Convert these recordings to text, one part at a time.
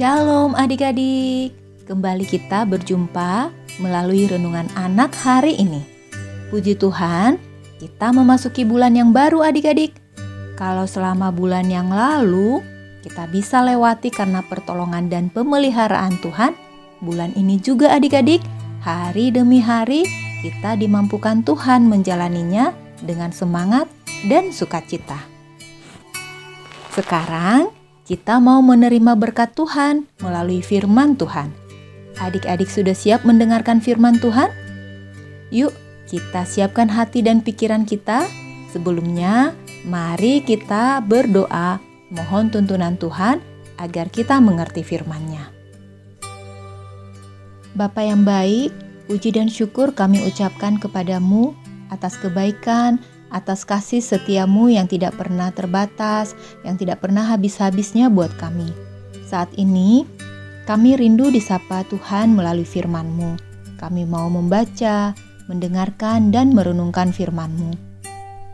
Shalom adik-adik, kembali kita berjumpa melalui renungan anak hari ini. Puji Tuhan, kita memasuki bulan yang baru adik-adik. Kalau selama bulan yang lalu kita bisa lewati karena pertolongan dan pemeliharaan Tuhan, bulan ini juga adik-adik, hari demi hari kita dimampukan Tuhan menjalaninya dengan semangat dan sukacita. Sekarang kita mau menerima berkat Tuhan melalui firman Tuhan. Adik-adik sudah siap mendengarkan firman Tuhan? Yuk, kita siapkan hati dan pikiran kita. Sebelumnya, mari kita berdoa mohon tuntunan Tuhan agar kita mengerti firman-Nya. Bapa yang baik, puji dan syukur kami ucapkan kepadamu atas kebaikan, atas kasih setiamu yang tidak pernah terbatas, yang tidak pernah habis-habisnya buat kami. Saat ini, kami rindu disapa Tuhan melalui firman-Mu. Kami mau membaca, mendengarkan, dan merenungkan firman-Mu.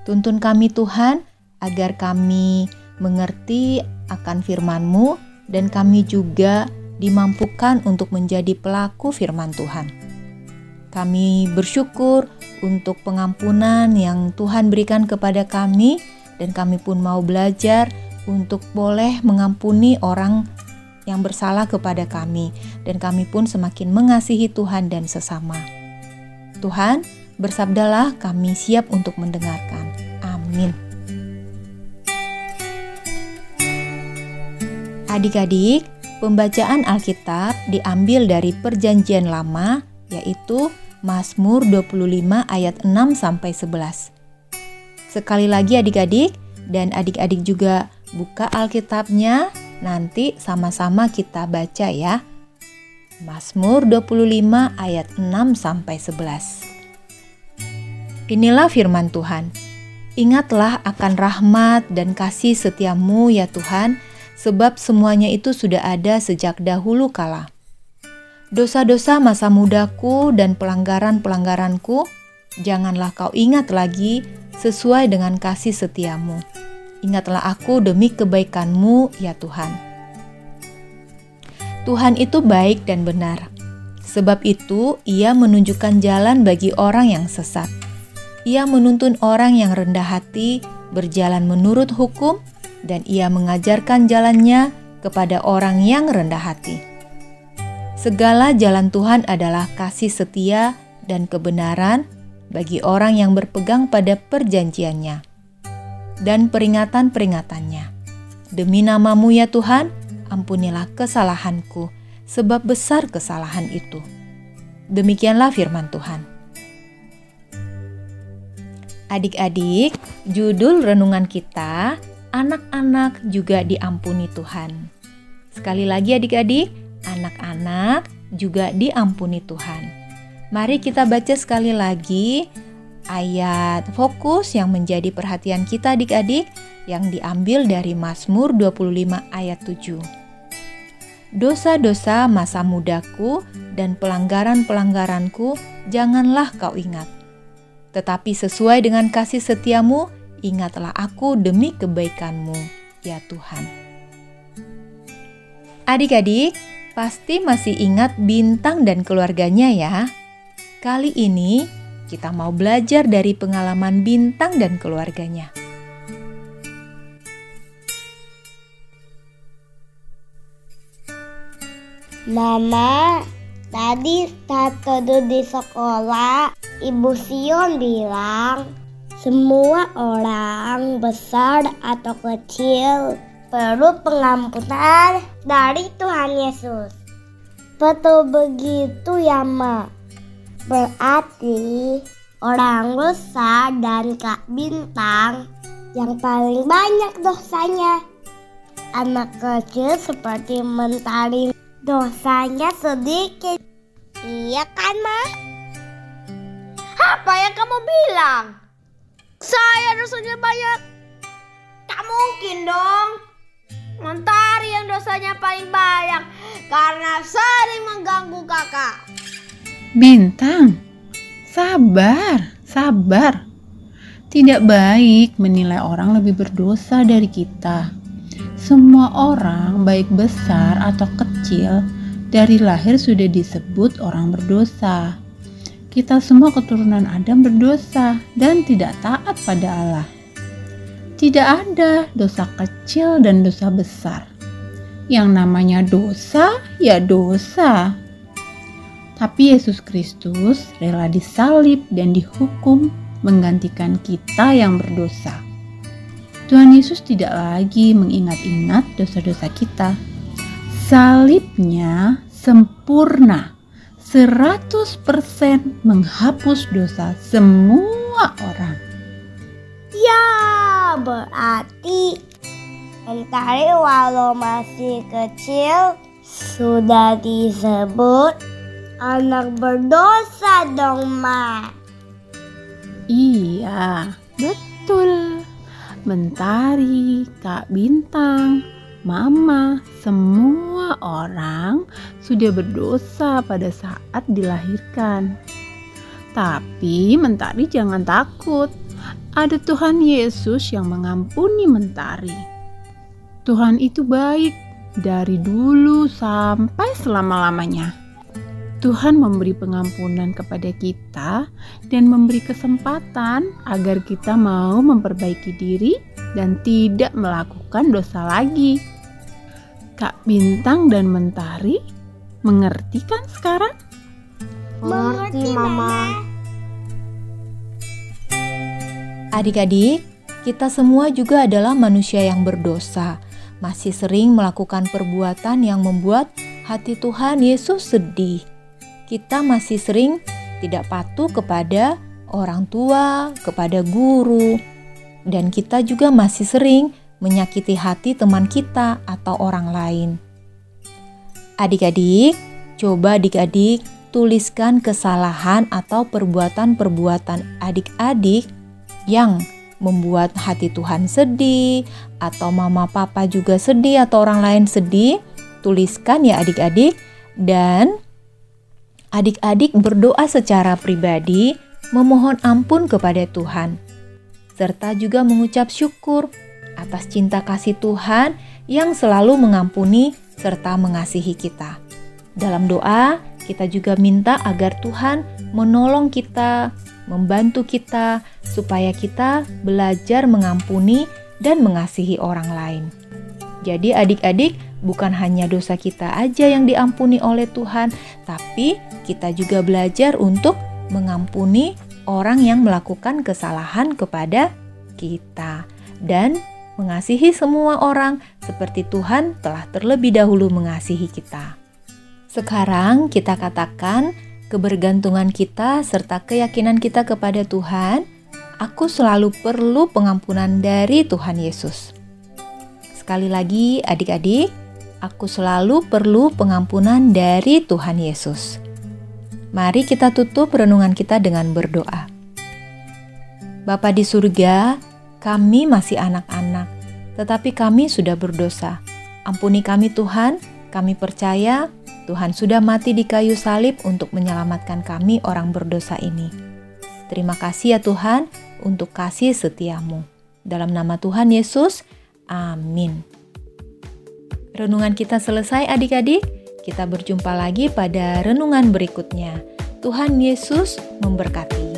Tuntun kami Tuhan, agar kami mengerti akan firman-Mu dan kami juga dimampukan untuk menjadi pelaku firman Tuhan. Kami bersyukur untuk pengampunan yang Tuhan berikan kepada kami, dan kami pun mau belajar untuk boleh mengampuni orang yang bersalah kepada kami, dan kami pun semakin mengasihi Tuhan dan sesama. Tuhan, bersabdalah, kami siap untuk mendengarkan. Amin. Adik-adik, pembacaan Alkitab diambil dari Perjanjian Lama, yaitu Mazmur 25 ayat 6 sampai 11. Sekali lagi adik-adik dan adik-adik juga buka Alkitabnya, nanti sama-sama kita baca ya. Mazmur 25 ayat 6 sampai 11. Inilah firman Tuhan. Ingatlah akan rahmat dan kasih setiamu ya Tuhan, sebab semuanya itu sudah ada sejak dahulu kala. Dosa-dosa masa mudaku dan pelanggaran-pelanggaranku, janganlah kau ingat lagi sesuai dengan kasih setiamu. Ingatlah aku demi kebaikanmu, ya Tuhan. Tuhan itu baik dan benar. Sebab itu, ia menunjukkan jalan bagi orang yang sesat. Ia menuntun orang yang rendah hati berjalan menurut hukum, dan ia mengajarkan jalannya kepada orang yang rendah hati. Segala jalan Tuhan adalah kasih setia dan kebenaran bagi orang yang berpegang pada perjanjiannya dan peringatan-peringatannya. Demi namamu ya Tuhan, ampunilah kesalahanku, sebab besar kesalahan itu. Demikianlah firman Tuhan. Adik-adik, judul renungan kita, anak-anak juga diampuni Tuhan. Sekali lagi adik-adik, anak-anak juga diampuni Tuhan. Mari kita baca sekali lagi ayat fokus yang menjadi perhatian kita adik-adik yang diambil dari Mazmur 25 ayat 7. Dosa-dosa masa mudaku dan pelanggaran-pelanggaranku janganlah kau ingat. Tetapi sesuai dengan kasih setiamu, ingatlah aku demi kebaikanmu, ya Tuhan. Adik-adik, Pasti masih ingat Bintang dan keluarganya ya. Kali ini kita mau belajar dari pengalaman Bintang dan keluarganya. Mama, tadi saat duduk di sekolah, Ibu Sion bilang, semua orang besar atau kecil perlu pengampunan dari Tuhan Yesus. Betul begitu ya, Ma. Berarti orang besar dan Kak Bintang yang paling banyak dosanya. Anak kecil seperti mentari dosanya sedikit. Iya kan, Ma? mau bilang saya dosanya banyak? Tak mungkin dong. Mentari yang dosanya paling banyak karena sering mengganggu kakak. Bintang, sabar, sabar. Tidak baik menilai orang lebih berdosa dari kita. Semua orang, baik besar atau kecil, dari lahir sudah disebut orang berdosa. Kita semua keturunan Adam berdosa dan tidak taat pada Allah. Tidak ada dosa kecil dan dosa besar. Yang namanya dosa, ya dosa. Tapi Yesus Kristus rela disalib dan dihukum menggantikan kita yang berdosa. Tuhan Yesus tidak lagi mengingat-ingat dosa-dosa kita. Salibnya sempurna 100% menghapus dosa semua orang. Ya, berarti Mentari walau masih kecil sudah disebut anak berdosa dong, Ma. Iya, betul. Mentari, Kak Bintang, Mama, semua orang sudah berdosa pada saat dilahirkan. Tapi Mentari jangan takut. Ada Tuhan Yesus yang mengampuni Mentari. Tuhan itu baik dari dulu sampai selama-lamanya. Tuhan memberi pengampunan kepada kita dan memberi kesempatan agar kita mau memperbaiki diri dan tidak melakukan dosa lagi. Kak Bintang dan Mentari mengerti kan sekarang? Mengerti, Mama. Adik-adik, kita semua juga adalah manusia yang berdosa, masih sering melakukan perbuatan yang membuat hati Tuhan Yesus sedih. Kita masih sering tidak patuh kepada orang tua, kepada guru, dan kita juga masih sering menyakiti hati teman kita atau orang lain. Adik-adik, coba adik-adik tuliskan kesalahan atau perbuatan-perbuatan adik-adik yang membuat hati Tuhan sedih atau mama papa juga sedih atau orang lain sedih. Tuliskan ya adik-adik dan adik-adik berdoa secara pribadi memohon ampun kepada Tuhan serta juga mengucap syukur atas cinta kasih Tuhan yang selalu mengampuni serta mengasihi kita. Dalam doa, kita juga minta agar Tuhan menolong kita, membantu kita, supaya kita belajar mengampuni dan mengasihi orang lain. Jadi, adik-adik, bukan hanya dosa kita aja yang diampuni oleh Tuhan, tapi kita juga belajar untuk mengampuni orang yang melakukan kesalahan kepada kita, dan mengasihi semua orang seperti Tuhan telah terlebih dahulu mengasihi kita. Sekarang kita katakan kebergantungan kita serta keyakinan kita kepada Tuhan, aku selalu perlu pengampunan dari Tuhan Yesus. Sekali lagi, adik-adik, aku selalu perlu pengampunan dari Tuhan Yesus. Mari kita tutup renungan kita dengan berdoa. Bapa di surga, kami masih anak-anak, tetapi kami sudah berdosa. Ampuni kami Tuhan, kami percaya Tuhan sudah mati di kayu salib untuk menyelamatkan kami orang berdosa ini. Terima kasih ya Tuhan untuk kasih setiamu. Dalam nama Tuhan Yesus, amin. Renungan kita selesai adik-adik, kita berjumpa lagi pada renungan berikutnya. Tuhan Yesus memberkati.